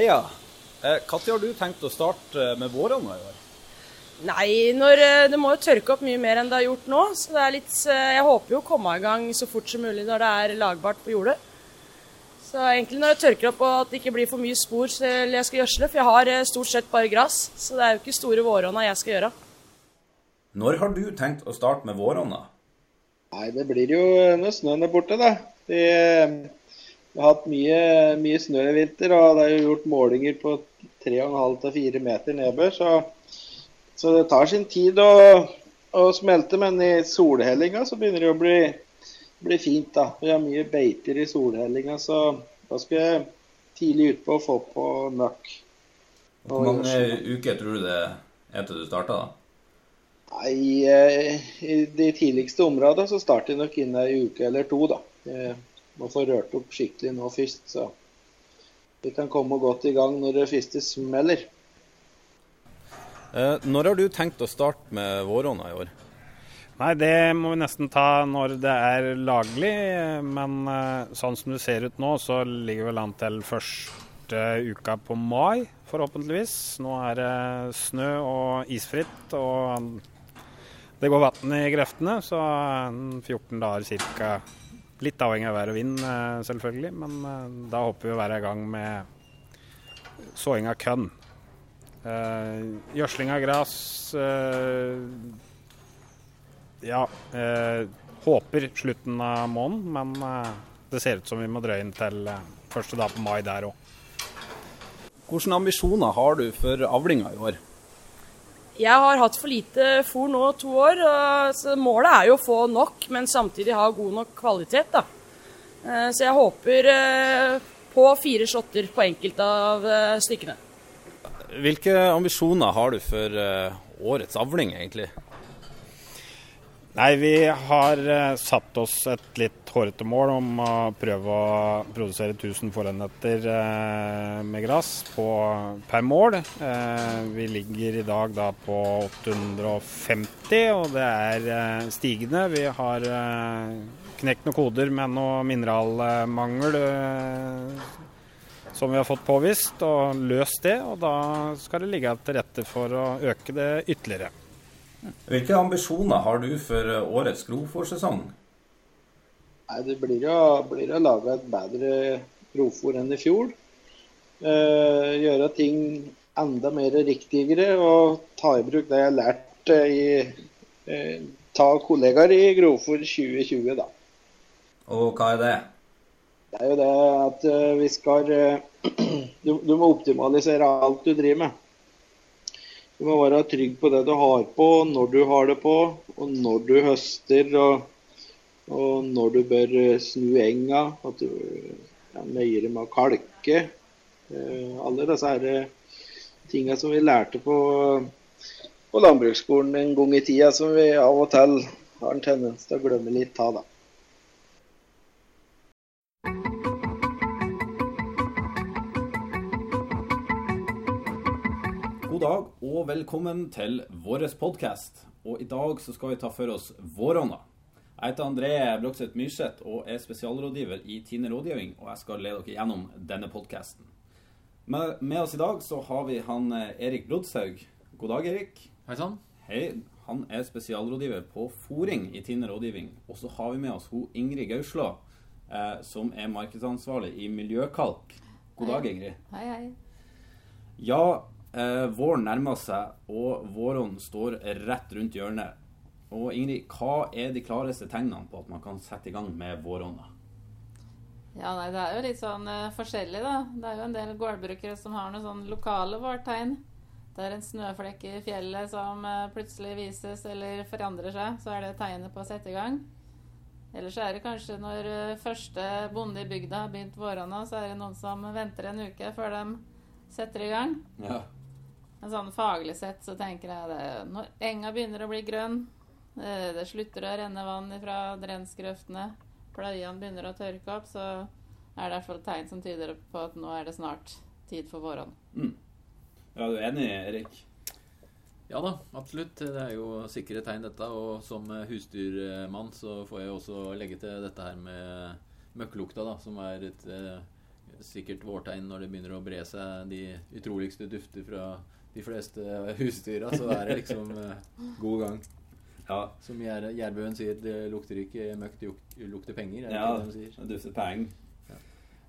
Heia. Når har du tenkt å starte med våronna i år? Nei, når, eh, det må jo tørke opp mye mer enn det har gjort nå. Så det er litt, eh, jeg håper jo å komme i gang så fort som mulig når det er lagbart på jordet. Så egentlig når det tørker opp og at det ikke blir for mye spor til jeg skal gjødsle, for jeg har eh, stort sett bare gress, så det er jo ikke store våronna jeg skal gjøre. Når har du tenkt å starte med våronna? Nei, det blir jo når snøen er borte, da. Vi, vi har hatt mye, mye snø i vinter, og det er jo gjort målinger på 3,5-4 meter nedbør. så så det tar sin tid å, å smelte, men i solhellinga så begynner det å bli, bli, fint. da. Vi har mye beiter i solhellinga, så da skal jeg tidlig utpå og få på møkk. Hvor mange uker tror du det er til du starter, da? Nei, eh, I de tidligste områdene så starter jeg nok innen ei uke eller to. da. Må få rørt opp skikkelig nå først, så vi kan komme godt i gang når det første smeller. Eh, når har du tenkt å starte med våronna i år? Nei, Det må vi nesten ta når det er laglig. Men eh, sånn som det ser ut nå, så ligger vel an til første uka på mai, forhåpentligvis. Nå er det snø og isfritt, og det går vann i greftene. Så 14 dager ca. Litt avhengig av vær og vind, eh, selvfølgelig. Men da håper vi å være i gang med såing av kønn. Uh, gjødsling av gress Ja, håper slutten av måneden, men det ser ut som vi må drøye inn til første dag på mai der òg. Hvilke ambisjoner har du for avlinga i år? Jeg har hatt for lite fôr nå to år, så målet er jo å få nok, men samtidig ha god nok kvalitet. da. Så jeg håper på fire shotter på enkelte av stykkene. Hvilke ambisjoner har du for årets avling, egentlig? Nei, vi har uh, satt oss et litt hårete mål om å prøve å produsere 1000 forenheter uh, med gress per mål. vi ligger i dag da på 850, og det er stigende. Vi har knekt noen koder med noe mineralmangel som vi har fått påvist, og løst det. Og da skal det ligge til rette for å øke det ytterligere. Hvilke ambisjoner har du for årets grovfòrsesong? Det blir å, blir å lage et bedre grovfòr enn i fjor. Eh, gjøre ting enda mer riktigere og ta i bruk det jeg har lært i eh, Ta kollegaer i Grovfòr 2020, da. Og hva er det? Det er jo det at uh, vi skal uh, du, du, må optimalisere alt du driver med. Du må være trygg på det du har på, når du har det på, og når du høster, og, og når du bør eh, snu enga. At du er nøyere med å kalke. Uh, alle disse her tinga som vi lærte på, på landbruksskolen en gang i tida, som vi av og til har en tendens til å glemme litt av. da. Og velkommen til vår podkast. Og I dag så skal vi ta for oss våronna. Jeg heter André Brokseth Myrseth og er spesialrådgiver i Tine rådgivning. Og jeg skal lede dere gjennom denne podkasten. Med, med, oss i dag så har vi han eh, Erik Brodshaug. God dag, Erik. Hei sann. Hei. Han er spesialrådgiver på fòring i Tine rådgivning. Og så har vi med oss hun Ingrid Gauslå, eh, som er markedsansvarlig i Miljøkalk. God dag, Ingrid. Hei, hei. Ja, våren nærmer seg, og våren står rett rundt hjørnet. Og Ingrid, hva er de klareste tegnene på at man kan sette i gang med våronna? Ja, nei, Det er jo litt sånn uh, forskjellig, da. Det er jo en del gårdbrukere som har noen sånn lokale vårtegn. Det er en snøflekk i fjellet som uh, plutselig vises eller forandrer seg. Så er det tegnet på å sette i gang. Ellers er det kanskje når første bonde i bygda har begynt våronna, så er det noen som venter en uke før de setter i gang. Ja. Men sånn faglig sett så tenker jeg det Når enga begynner å bli grønn, eh, det slutter å renne vann fra drensgrøftene, pløyene begynner å tørke opp, så er det i hvert fall tegn som tyder på at nå er det snart tid for våren. Mm. Ja, du er enig, Erik? Ja da, absolutt. Det er jo sikre tegn, dette. Og som husdyrmann så får jeg også legge til dette her med møkklukta, da, som er et eh, sikkert vårtegn når det begynner å bre seg de utroligste dufter fra de fleste husdyra, så er det liksom eh, god gang. Ja, Som jær, jærbøen sier, det lukter ikke møkk, det lukter penger. Er det ja det de sier? det dufter penger. Ja.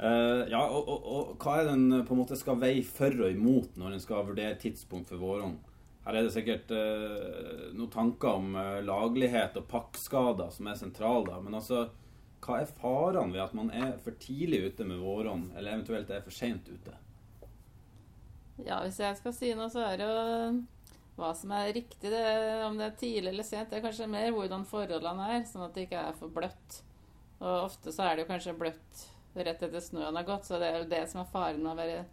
uh, ja, og, og, og hva er den på en måte skal veie for og imot når en skal vurdere tidspunkt for våren Her er det sikkert uh, noen tanker om uh, laglighet og pakkskader som er sentrale, da. Men altså, hva er farene ved at man er for tidlig ute med våren eller eventuelt er for seint ute? Ja, hvis jeg skal si noe, så er det jo hva som er riktig. Det, om det er tidlig eller sent, det er kanskje mer hvordan forholdene er, sånn at det ikke er for bløtt. Og ofte så er det jo kanskje bløtt rett etter snøen har gått, så det er jo det som er faren med å være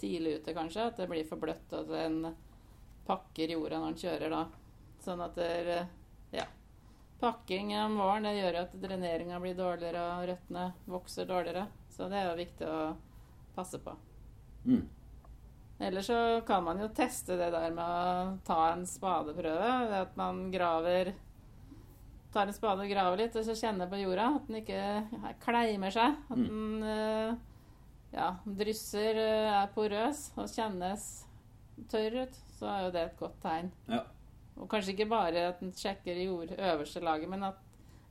tidlig ute, kanskje. At det blir for bløtt, og at en pakker jorda når en kjører da. Sånn at det er, ja. Pakking om våren det gjør at dreneringa blir dårligere, og røttene vokser dårligere. Så det er jo viktig å passe på. Mm. Ellers så kan man jo teste det der med å ta en spadeprøve. Det at man graver Tar en spade og graver litt, og så kjenner på jorda. At den ikke kleimer seg. At Mm. den eh, ja, drysser, eh, er porøs og kjennes tørr ut. Så er jo det et godt tegn. Ja. Og kanskje ikke bare at den sjekker jord øverste laget, men at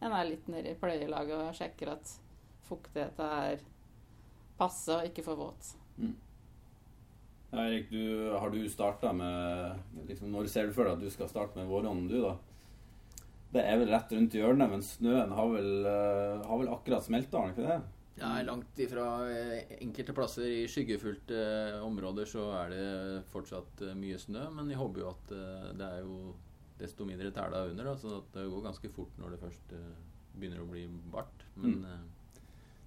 en er litt nede i pløyelaget og sjekker at fuktigheten er passe og ikke for våt. Ja, Erik, du, har du starta med liksom, Når ser du for deg at du skal starte med våronna, du, da? Det er vel rett rundt hjørnet, men snøen har vel, uh, har vel akkurat smelta, har den ikke det? Ja, langt ifra eh, enkelte plasser i skyggefullte uh, områder så er det fortsatt uh, mye snø, men jeg håper jo at det er jo desto mindre tæla under, da, så at det går ganske fort når det først begynner å bli bart. Men Mm.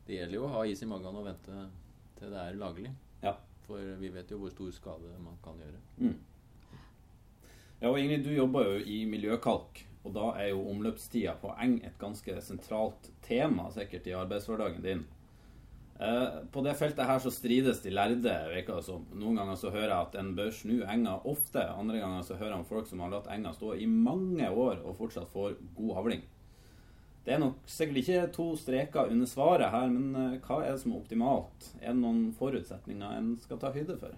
det gjelder jo å ha is i magen og vente til det er laglig. Ja. For vi vet jo hvor stor skade man kan gjøre. Mm. Ja, og Ingrid, du jobber jo i miljøkalk, og da er jo omløpstida på eng et ganske sentralt tema sikkert i arbeidshverdagen din. Eh, på det feltet her så strides de lærde, virker. Noen ganger så hører jeg at en bør snu enga ofte, andre ganger så hører jeg om folk som har latt enga stå i mange år og fortsatt får god avling. Det er nok sikkert ikke to streker under svaret her, men eh, hva er det som er optimalt? Er det noen forutsetninger en skal ta høyde for?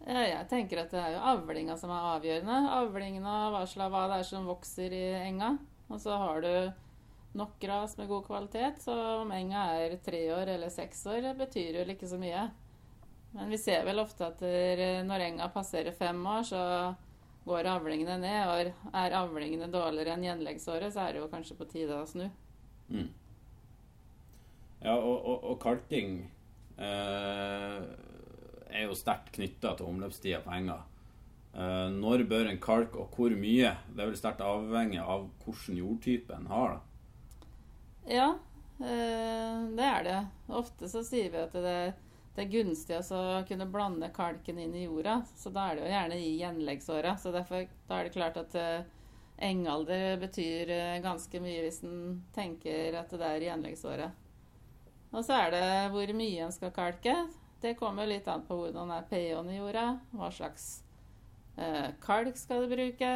Jeg tenker at det er jo avlinga som er avgjørende. Avlingen av hva slags hva det er som vokser i enga. Og så har du nok gras med god kvalitet, så om enga er tre år eller seks år, betyr jo ikke så mye. Men vi ser vel ofte at når enga passerer fem år, så går avlingene ned. Og er avlingene dårligere enn gjenleggsåret, så er det jo kanskje på tide å snu. Mm. Ja, og, og, og kalking eh, er jo sterkt knytta til omløpstida på enga. Eh, når bør en kalke, og hvor mye? Det er vel sterkt avhengig av hvilken jordtype en har. da. Ja, eh, det er det. Ofte så sier vi at det, det er gunstig å kunne blande kalken inn i jorda. Så da er det jo gjerne i gjenleggsåra. Så derfor da er det klart at uh, engalder betyr uh, ganske mye hvis en tenker at det er i gjenleggsåret. Og så er det hvor mye en skal kalke. Det kommer litt an på hvordan er pH-en i jorda, hva slags uh, kalk skal du bruke,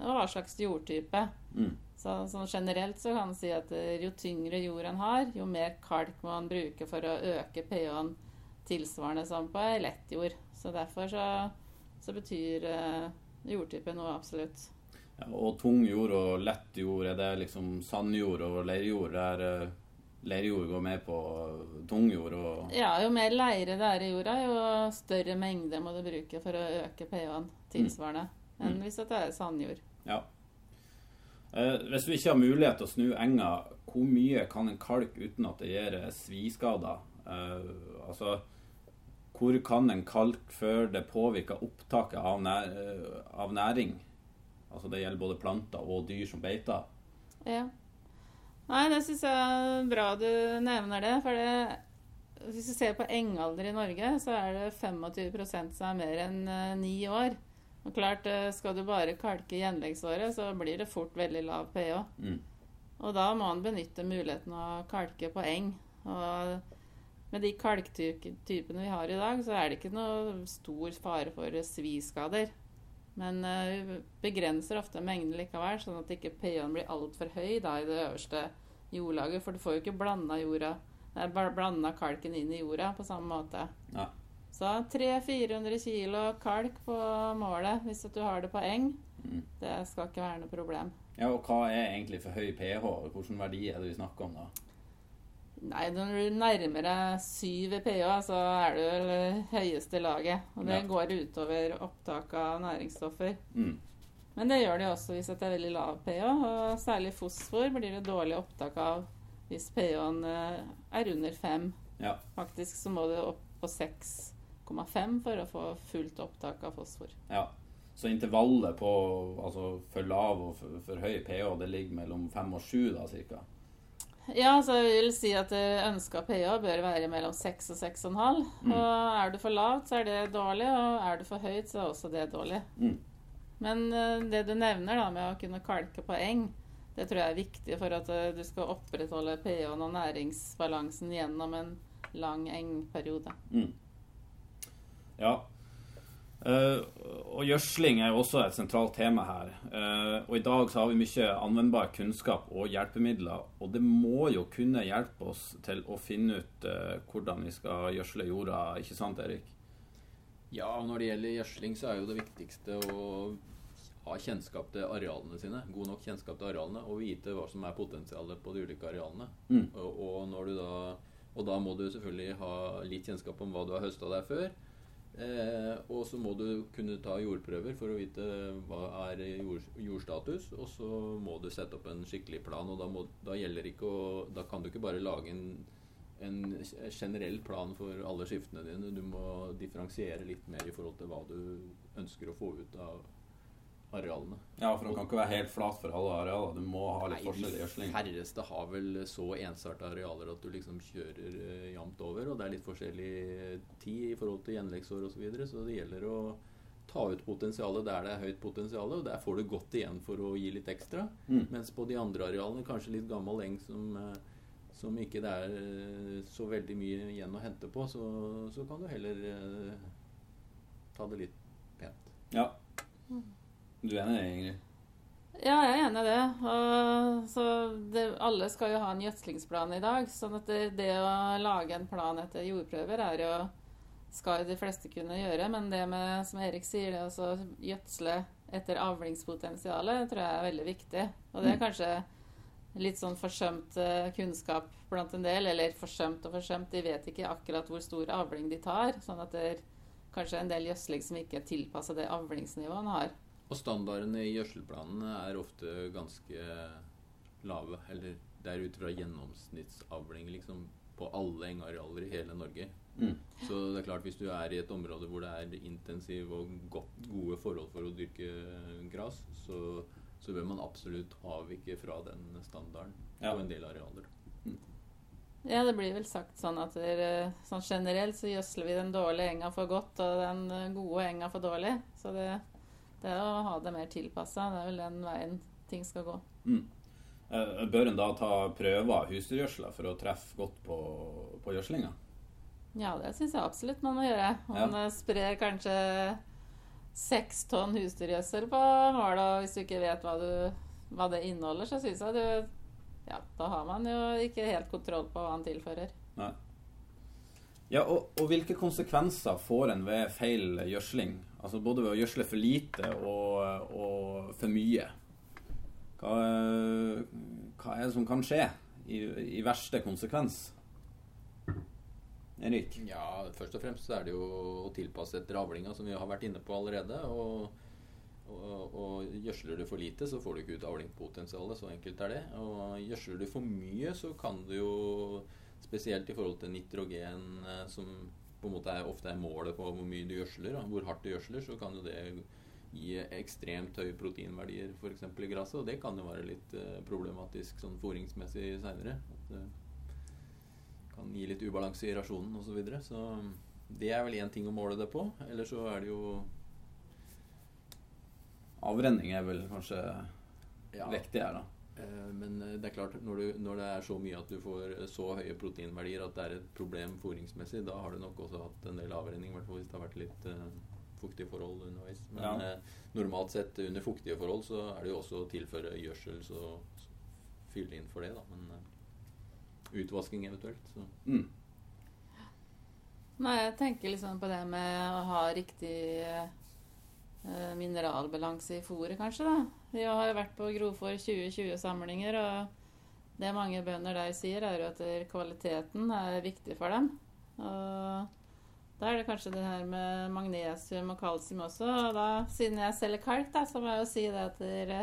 og hva slags jordtype. Mm. Så, sånn generelt så kan man si at jo tyngre jord en har, jo mer kalk må man bruke for å øke pH-en tilsvarende som på ei lett jord. Så derfor så, så betyr eh, jordtype noe absolutt. Ja, og tung jord og lett jord, er det liksom sandjord og leirjord? Der eh, leirjord går med på tung jord og Ja, jo mer leire det er i jorda, jo større mengde må du bruke for å øke pH-en tilsvarende enn hvis det er sandjord. Ja. Eh, hvis du ikke har mulighet til å snu enga, hvor mye kan en kalk uten at det gir eh, sviskader? Eh, altså, hvor kan en kalk før det påvirker opptaket av, nær, eh, av næring? Altså Det gjelder både planter og dyr som beiter. Ja. Nei, det syns jeg er bra du nevner det. For det, hvis du ser på engalder i Norge, så er det 25 som er mer enn eh, ni år. Og klart, eh, Skal du bare kalke gjenleggsåret, så blir det fort veldig lav pH. Mm. Og da må man benytte muligheten å kalke på eng. Og med de kalktypene vi har i dag, så er det ikke noe stor fare for sviskader. Men eh, vi begrenser ofte mengden likevel, sånn at ikke pH-en blir altfor høy da, i det øverste jordlaget. For du får jo ikke blanda jorda Det er bare blanda kalken inn i jorda på samme måte. Ja. Så 300-400 kilo kalk på målet hvis du har det på eng. Mm. Det skal ikke være noe problem. ja, og hva er egentlig for høy pH? Hvilken verdi er det vi snakker om da? Nei, når du nærmer deg syv i pH, så er du vel høyeste laget. Og det Ja. går utover opptak av næringsstoffer. Mm. Men det gjør det også hvis det er veldig lav pH. Og særlig fosfor blir det dårlig opptak av hvis pH-en eh, er under fem. Ja. Faktisk så må du opp på 6,5 for å få fullt opptak av fosfor. ja. Så intervallet på altså for lav og for, for høy pH det ligger mellom 5 og 7 da cirka? Ja, så jeg vil si at ønska pH bør være mellom 6 og 6,5. Mm. Og er du for lavt, så er det dårlig, og er du for høyt, så er også det dårlig. Mm. Men eh, det du nevner da med å kunne kalke på eng, det tror jeg er viktig for at eh, du skal opprettholde pH-en og næringsbalansen gjennom en lang engperiode. Mm. Ja. Eh, og gjødsling er jo også et sentralt tema her. Uh, og i dag så har vi mye anvendbar kunnskap og hjelpemidler. Og det må jo kunne hjelpe oss til å finne ut uh, hvordan vi skal gjødsle jorda, ikke sant Erik? Ja, og når det gjelder gjødsling, så er jo det viktigste å ha kjennskap til arealene sine. God nok kjennskap til arealene, og vite hva som er potensialet på de ulike arealene. Mm. Og, og, når du da, og da må du selvfølgelig ha litt kjennskap om hva du har høsta der før. Eh, og så må du kunne ta jordprøver for å vite hva er jord, jordstatus. Og så må du sette opp en skikkelig plan, og da, må, da å Da kan du ikke bare lage en, en generell plan for alle skiftene dine. Du må differensiere litt mer i forhold til hva du ønsker å få ut av arealene. Ja, for den kan ikke være helt flat for alle arealer. Du må ha litt Nei, forskjell i de færreste har vel så ensarta arealer at du liksom kjører uh, jevnt over. Og det er litt forskjellig tid i forhold til gjenleggsår osv. Så, videre, så det gjelder å ta ut potensialet der det er høyt potensial. Og der får du godt igjen for å gi litt ekstra. Mm. Mens på de andre arealene, kanskje litt gammel eng som, uh, som ikke det er eh, så veldig mye igjen å hente på, så, så kan du heller eh, ta det litt pent. Ja. Du er enig, i det, Ingrid? Ja, jeg er enig i det. Og, så det. Alle skal jo ha en gjødslingsplan i dag. sånn at det, det å lage en plan etter jordprøver er jo skal jo de fleste kunne gjøre. Men det med, som Erik sier, det å gjødsle etter avlingspotensialet tror jeg er veldig viktig. Og det er kanskje litt sånn forsømt eh, kunnskap blant en del. Eller forsømt og forsømt. De vet ikke akkurat hvor stor avling de tar. Sånn at det er kanskje en del gjødsling som ikke er tilpassa det avlingsnivået en har. Og standardene i gjødselplanene er ofte ganske lave. Eller det er ut fra gjennomsnittsavling liksom, på alle engarealer i hele Norge. Mm. Så det er klart hvis du er i et område hvor det er intensiv og godt, gode forhold for å dyrke gras, så, så bør man absolutt avvike fra den standarden Ja. på en del arealer. Ja, det blir vel sagt sånn at der, sånn generelt så gjødsler vi den dårlige enga for godt og den eh, gode enga for dårlig. Så det, det å ha det mer tilpassa. Det er vel den veien ting skal gå. Mm. Eh, Bør en da ta prøver av husdyrgjødsla for å treffe godt på, på gjødslinga? Ja, det syns jeg absolutt man må gjøre. Man ja. sprer kanskje seks tonn husdyrgjødsel på målet, og hvis du ikke vet hva, du, hva det inneholder, så syns jeg du Ja, da har man jo ikke helt kontroll på hva han tilfører. Nei. Ja, og, og hvilke konsekvenser får en ved feil gjødsling? Altså både ved å gjødsle for lite og, og for mye. Hva, hva er det som kan skje i, i verste konsekvens? Erik? Ja, først og fremst er det jo å tilpasse etter avlinga, som vi har vært inne på allerede. Og, og, og gjødsler du for lite, så får du ikke ut avlingspotensialet. Så enkelt er det. Og gjødsler du for mye, så kan du jo, spesielt i forhold til nitrogen, eh, som på en måte er, ofte er målet på hvor mye du gjødsler, hvor hardt du gjødsler, så kan jo det gi ekstremt høye proteinverdier f.eks. i gresset. Og det kan jo være litt eh, problematisk sånn fôringsmessig seinere. Kan gi litt ubalanse i rasjonen osv. Så, videre. så det er vel én ting å måle det på. Eller så er det jo Avrenning er vel kanskje ja, vektig her, da. Eh, Men eh, det er klart, når, du, når det er så mye at du får eh, så høye proteinverdier at det er et problem fôringsmessig, da har du nok også hatt en del avrenning, i hvert fall hvis det har vært litt uh, fuktige forhold underveis. Men Ja. eh, normalt sett under fuktige forhold så er det jo også å tilføre gjødsel, så, så fylle inn for det, da. Men uh, utvasking eventuelt. Så. Mm. Nei, jeg tenker liksom på det med å ha riktig uh, mineralbalanse i fôret, kanskje. da. Vi har jo vært på Grovfòr 2020-samlinger, og det mange bønder der sier, er jo at kvaliteten er viktig for dem. Og da er det kanskje det her med magnesium og kalsium også. Og da, siden jeg selger kalk, da, så må jeg jo si det at dere,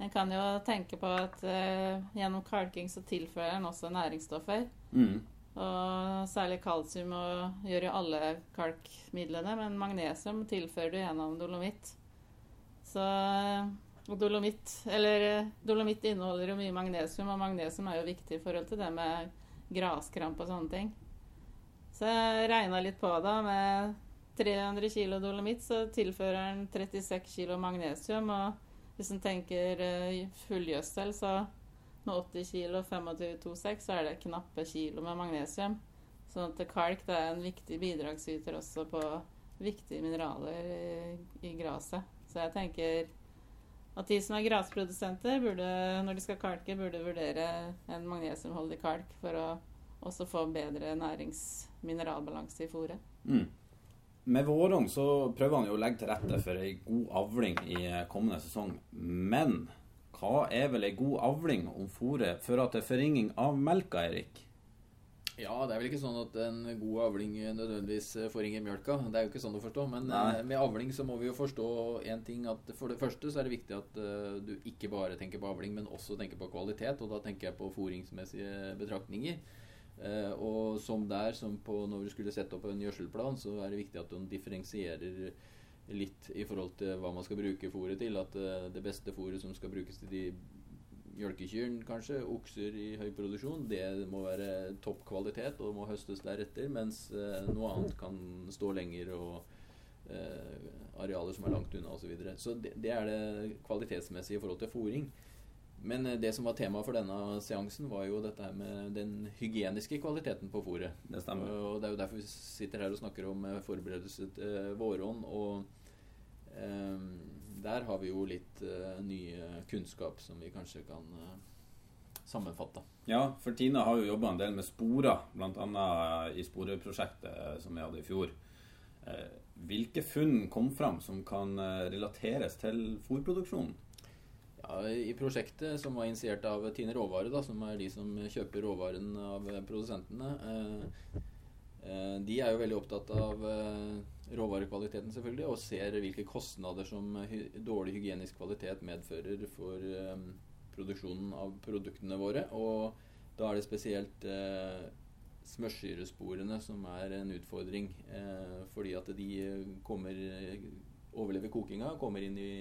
en kan jo tenke på at uh, gjennom kalking så tilfører en også næringsstoffer. Mm. Og særlig kalsium og gjør jo alle kalkmidlene, men magnesium tilfører du gjennom dolomitt. Så og dolomitt, eller dolomitt inneholder jo mye magnesium, og magnesium er jo viktig i forhold til det med graskramp og sånne ting. Så jeg regna litt på det. Med 300 kg dolomitt så tilfører den 36 kg magnesium. Og hvis en tenker fullgjødsel, så med 80 kg og 25,26 så er det knappe kilo med magnesium. Sånn at kalk er en viktig bidragsyter også på viktige mineraler i, i gresset. Så jeg tenker at de som er grasprodusenter, burde, når de skal kalke, burde vurdere en magnesiumholdig kalk for å også få bedre nærings-mineralbalanse i fôret. Mm. Med vårong så prøver han jo å legge til rette for ei god avling i kommende sesong. Men hva er vel ei god avling om fôret fører til forringing av melka, Erik? Ja, det er vel ikke sånn at en god avling nødvendigvis får forringer mjølka. Det er jo ikke sånn å forstå. Men Nei. med avling så må vi jo forstå én ting. At for det første så er det viktig at uh, du ikke bare tenker på avling, men også tenker på kvalitet. Og da tenker jeg på foringsmessige betraktninger. Og som der, som på når du skulle sette opp en gjødselplan, så er det viktig at du differensierer litt i forhold til hva man skal bruke fôret til. At det beste fôret som skal brukes til de mjølkekyr, kanskje, okser i høy produksjon, det må være topp kvalitet og må høstes deretter. Mens uh, noe annet kan stå lenger og arealer som er langt unna osv. Så, videre. så det, det er det kvalitetsmessige i forhold til fôring. Men eh, det som var tema for denne seansen, var jo dette med den hygieniske kvaliteten på fôret. Det stemmer. Og det er jo derfor vi sitter her og snakker om eh, forberedelse til eh, våronn. Og eh, der har vi jo litt eh, ny kunnskap som vi kanskje kan eh, sammenfatte. Ja, for Tina har jo jobba en del med sporer, bl.a. i sporeprosjektet som vi hadde i fjor. Hvilke funn kom fram som kan relateres til fôrproduksjonen? Ja, I prosjektet som var initiert av Tine Råvare, da, som er de som kjøper råvaren av produsentene, eh, eh, de er jo veldig opptatt av eh, råvarekvaliteten selvfølgelig, og ser hvilke kostnader som hy dårlig hygienisk kvalitet medfører for um, produksjonen av produktene våre. Og da er det spesielt eh, smørsyresporene som er en utfordring, eh, fordi at de kommer overlever kokinga, kommer inn i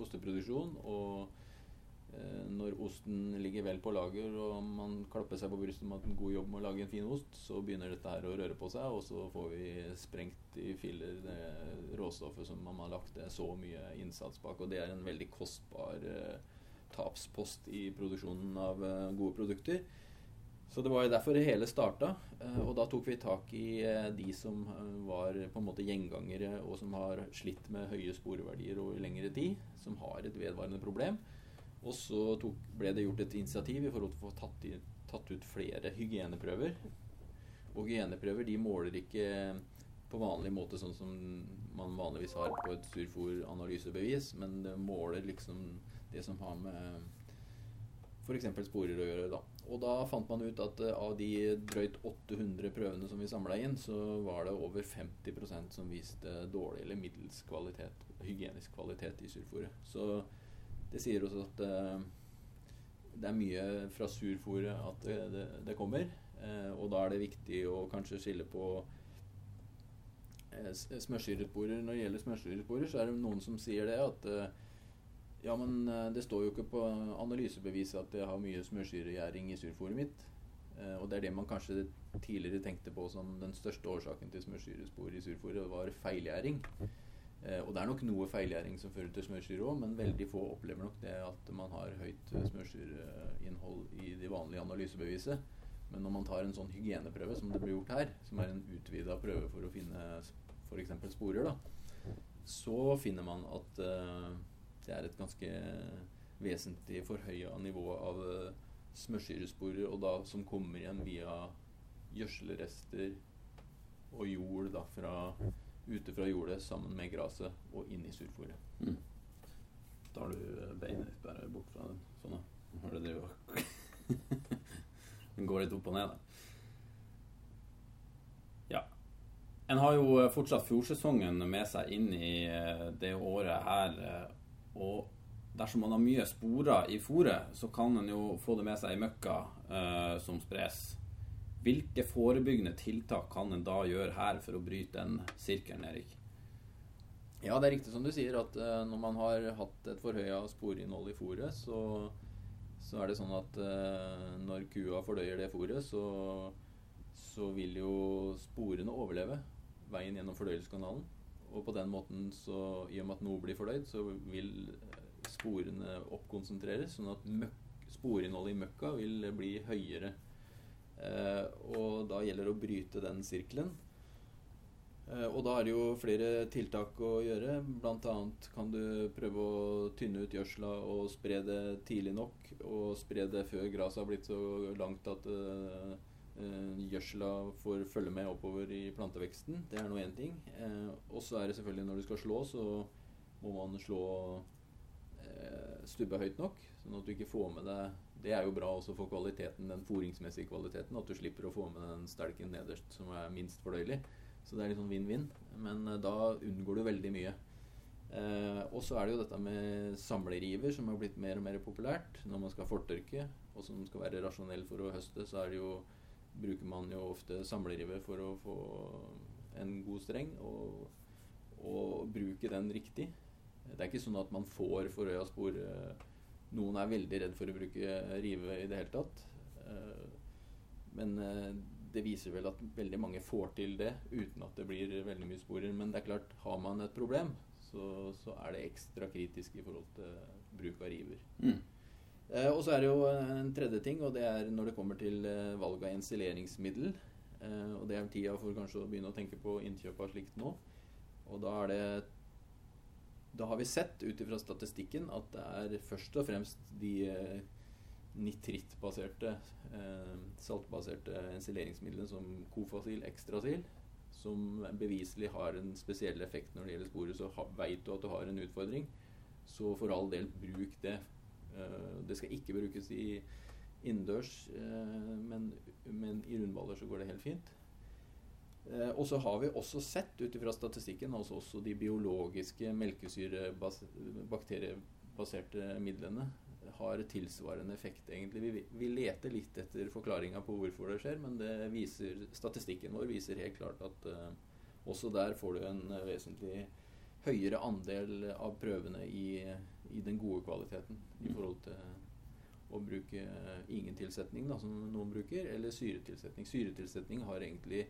osteproduksjon. Og eh, når osten ligger vel på lager og man klapper seg på brystet med en god jobb med å lage en fin ost, så begynner dette her å røre på seg, og så får vi sprengt i filler det råstoffet som man har lagt så mye innsats bak. Og det er en veldig kostbar eh, tapspost i produksjonen av eh, gode produkter. Så det var jo derfor det hele starta. Eh, og da tok vi tak i eh, de som eh, var på en måte gjengangere, og som har slitt med høye sporeverdier over lengre tid. Som har et vedvarende problem. Og så tok, ble det gjort et initiativ i forhold til å få tatt, i, tatt ut flere hygieneprøver. Og hygieneprøver de måler ikke på vanlig måte sånn som man vanligvis har på et surfòr-analysebevis, men det måler liksom det som har med f.eks. sporer å gjøre. da. Og da fant man ut at uh, av de drøyt 800 prøvene som vi samla inn, så var det over 50% som viste dårlig eller middels kvalitet, hygienisk kvalitet i surfòret. Så det sier også at uh, det er mye fra surfòret at det, det, det kommer. Uh, og da er det viktig å kanskje skille på smørsyresporer. Når det gjelder smørsyresporer, så er det noen som sier det at ja, men eh, det står jo ikke på analysebeviset at jeg har mye smørsyregjæring i surfòret mitt. Eh, og det er det man kanskje tidligere tenkte på som den største årsaken til smørsyrespor i surfòret, var feilgjæring. Eh, og det er nok noe feilgjæring som fører til smørsyre òg, men veldig få opplever nok det at man har høyt smørsyreinnhold i det vanlige analysebeviset. Men når man tar en sånn hygieneprøve som det blir gjort her, som er en utvida prøve for å finne f.eks. sporer, da, så finner man at uh, det er et ganske vesentlig forhøya nivå av smørsyresporer, og da som kommer igjen via gjødselrester og jord da fra, ute fra jordet sammen med gresset og inn i surfòret. Mm. Tar du eh, beinet ditt bare bort fra den? Sånn, da. Har du drevet og Den går litt opp og ned, da. Ja. En har jo eh, fortsatt fjordsesongen med seg inn i eh, det året her. Og dersom man har mye sporer i fôret, så kan en jo få det med seg i møkka eh, som spres. Hvilke forebyggende tiltak kan en da gjøre her for å bryte den sirkelen, Erik? Ja, det er riktig som du sier at uh, når man har hatt et forhøya sporinnhold i fôret, så, så, er det sånn at uh, når kua fordøyer det fôret, så, så, vil jo sporene overleve veien gjennom fordøyelseskanalen. Og på den måten, så, i og med at noe blir fordøyd, så vil sporene oppkonsentreres, sånn at sporinnholdet i møkka vil bli høyere. Uh, og da gjelder det å bryte den sirkelen. Eh, og da er det jo flere tiltak å gjøre. Bl.a. kan du prøve å tynne ut gjødsla og spre det tidlig nok. Og spre det før gresset har blitt så langt at uh, gjødsla får følge med oppover i planteveksten. Det er nå én ting. Uh, og så er det selvfølgelig når du skal slå, så må man slå stubbe høyt nok. Sånn at du ikke får med deg Det er jo bra også for kvaliteten, den foringsmessige kvaliteten. At du slipper å få med den stelken nederst, som er minst fordøyelig. Så det er litt sånn vinn-vinn. Men uh, da unngår du veldig mye. Eh, og så er det jo dette med samleriver som har blitt mer og mer populært når man skal fortørke, og som skal være rasjonell for å høste, så jo, bruker man jo ofte samleriver for å få en god streng, og, og bruke den riktig. Det er ikke sånn at man får forøya spor. Eh, noen er veldig redd for å bruke rive i det hele tatt. Men det viser vel at veldig mange får til det uten at det blir veldig mye sporer. Men det er klart, har man et problem, så, så er det ekstra kritisk i forhold til bruk av river. Mm. Eh, og så er det jo en tredje ting, og det er når det kommer til eh, valg av ensileringsmiddel. Eh, og det er tida for kanskje å begynne å tenke på innkjøp av slikt nå. Og da er det Da har vi sett ut ifra statistikken at det er først og fremst de eh, nitrittbaserte, eh, saltbaserte ensileringsmidlene som Kofasil, Ekstrasil, som beviselig har en spesiell effekt når det gjelder sporet, så veit du at du har en utfordring, så for all del, bruk det. Eh, det skal ikke brukes i innendørs, men, i rundballer så går det helt fint. Eh, og så har vi også sett ut ifra statistikken altså også de biologiske melkesyrebakteriebaserte midlene har tilsvarende effekt, egentlig. Vi, vi leter litt etter forklaringa på hvorfor det skjer, men det viser, statistikken vår viser helt klart at uh, også der får du en uh, vesentlig høyere andel av prøvene i, i, den gode kvaliteten i mm. forhold til å bruke ingen tilsetning, da, som noen bruker, eller syretilsetning. Syretilsetning har egentlig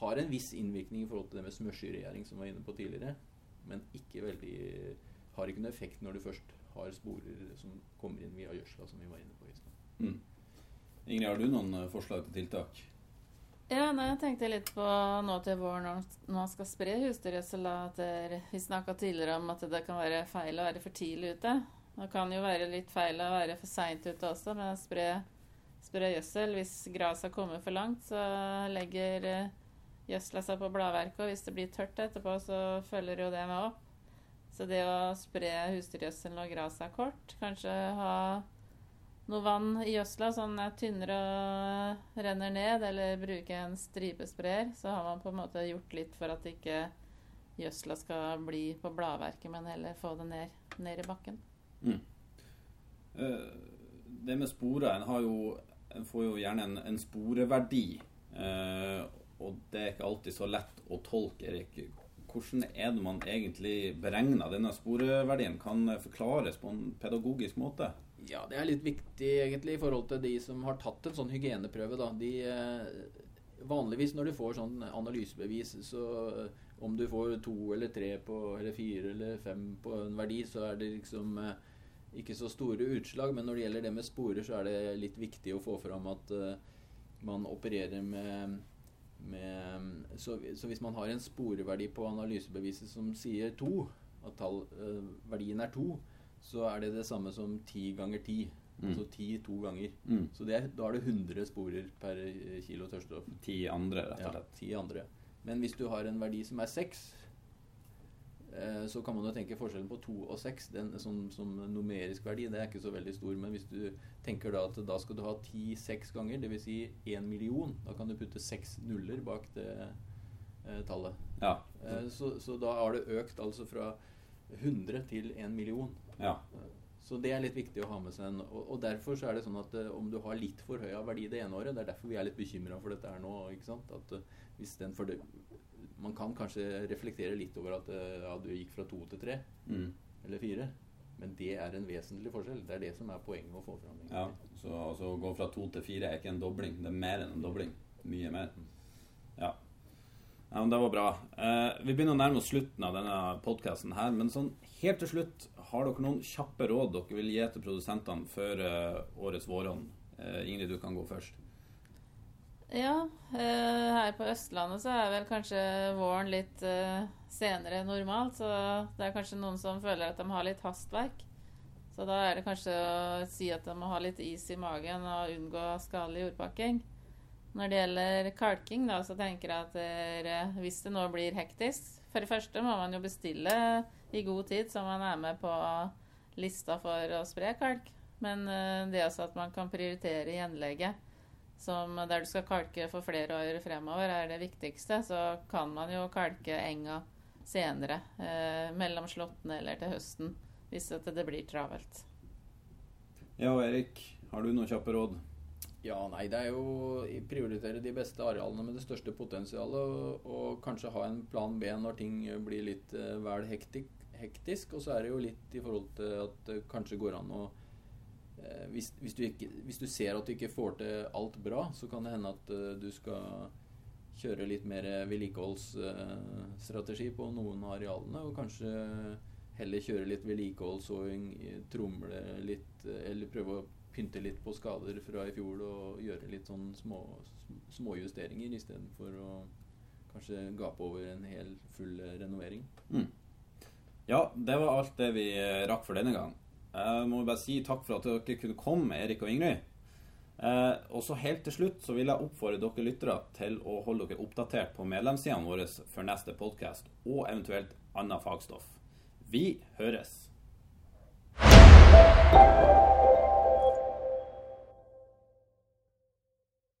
har en viss innvirkning i forhold til det med smørsyregjæring, som vi var inne på tidligere, men ikke veldig, har ikke noen effekt når du først har sporer som kommer inn via gjødsla, som vi var inne på i stad. Mm. Ingrid, har du noen eh, forslag til tiltak? Ja, nei, jeg tenkte litt på nå til våren når man skal spre husdyrgjødsel. Vi snakka tidligere om at det kan være feil å være for tidlig ute. Det kan jo være litt feil å være for seint ute også med å spre, spre gjødsel. Hvis gresset kommer for langt, så legger eh, gjødsla seg på bladverket. Og hvis det blir tørt etterpå, så følger jo det med opp. Så det å spre husdyrgjødselen og er kort, kanskje ha noe vann i gjødsla sånn er tynnere og renner ned, eller bruke en stripesprayer, så har man på en måte gjort litt for at ikke gjødsla skal bli på bladverket, men heller få det ned, ned i bakken. Mm. Uh, det med sporer En, en får jo gjerne en, en sporeverdi. Uh, og det er ikke alltid så lett å tolke. Erik hvordan er det man egentlig beregner denne sporeverdien? Kan forklares på en pedagogisk måte? Ja, det er litt viktig egentlig i forhold til de som har tatt en sånn hygieneprøve. Da. De, eh, vanligvis når du får sånn analysebevis, så eh, om du får to eller tre på, eller fire eller fem på en verdi, så er det liksom eh, ikke så store utslag. Men når det gjelder det med sporer, så er det litt viktig å få fram at man opererer med med, så, så, hvis man har en sporeverdi på analysebeviset som sier to, at tall, eh, verdien er to, så er det det samme som ti ganger ti. Altså ti to ganger. Mm. Så det er, da er det 100 sporer per eh, kilo tørrstoff. Ti andre, rett og slett. ti andre. Men hvis du har en verdi som er seks, så kan man jo tenke forskjellen på to og seks. Den som, som numerisk verdi, det er ikke så veldig stor. Men hvis du tenker da at da skal du ha ti seks ganger, dvs. Si én million, da kan du putte seks nuller bak det eh, tallet. Ja. Eh, så, så da har det økt altså fra 100 til 1 million. ja. Så det er litt viktig å ha med seg. En, og, og derfor så er det sånn at eh, om du har litt for høy av verdi det ene året, det er derfor vi er litt bekymra for dette her nå. ikke sant? At eh, hvis den for det, Man kan kanskje reflektere litt over at eh, ja, du gikk fra to til tre Mm. eller fire. Men det er en vesentlig forskjell. Det er det som er poenget å få fram. ja. Så altså, å gå fra to til fire er ikke en dobling, det er mer enn en dobling. Mye mer. Ja. Ja, men Det var bra. Eh, vi begynner å nærme oss slutten av denne podkasten her. Men sånn helt til slutt, har dere noen kjappe råd dere vil gi til produsentene før eh, årets våronn? Eh, Ingrid, du kan gå først. Ja, eh, her på Østlandet så er vel kanskje våren litt eh, senere enn normalt. Så det er kanskje noen som føler at de har litt hastverk. Så da er det kanskje å si at de må ha litt is i magen og unngå skadelig jordpakking. Når det gjelder kalking, da, så tenker jeg at der, hvis det nå blir hektisk For det første må man jo bestille i god tid, så man er med på lista for å spre kalk. Men eh, det er også at man kan prioritere gjenlegget som der du skal kalke for flere år fremover, er det viktigste, så kan man jo kalke enga senere. Eh, mellom slåttene eller til høsten, hvis at det blir travelt. Ja, og Erik, har du noen kjappe råd? Ja, nei, det er jo å prioritere de beste arealene med det største potensialet, og, og kanskje ha en plan B når ting blir litt eh, vel hektik, hektisk. Og så er det jo litt i forhold til at det kanskje går an å hvis, hvis, du ikke, hvis du ser at du ikke får til alt bra, så kan det hende at eh, du skal kjøre litt mer vedlikeholdsstrategi på noen av arealene, og kanskje heller kjøre litt vedlikeholdssåing, tromle litt, eh, eller prøve å pynte litt på skader fra i fjor og gjøre litt sånn små, småjusteringer istedenfor å kanskje gape over en hel full renovering. renovering. Ja, det var alt det vi eh, rakk for denne gang. Jeg må bare si takk for at dere kunne komme, Erik og Ingrid. Eh, og så helt til slutt så vil jeg oppfordre dere lyttere til å holde dere oppdatert på medlemssidene våre for neste podkast, og eventuelt annet fagstoff. Vi høres!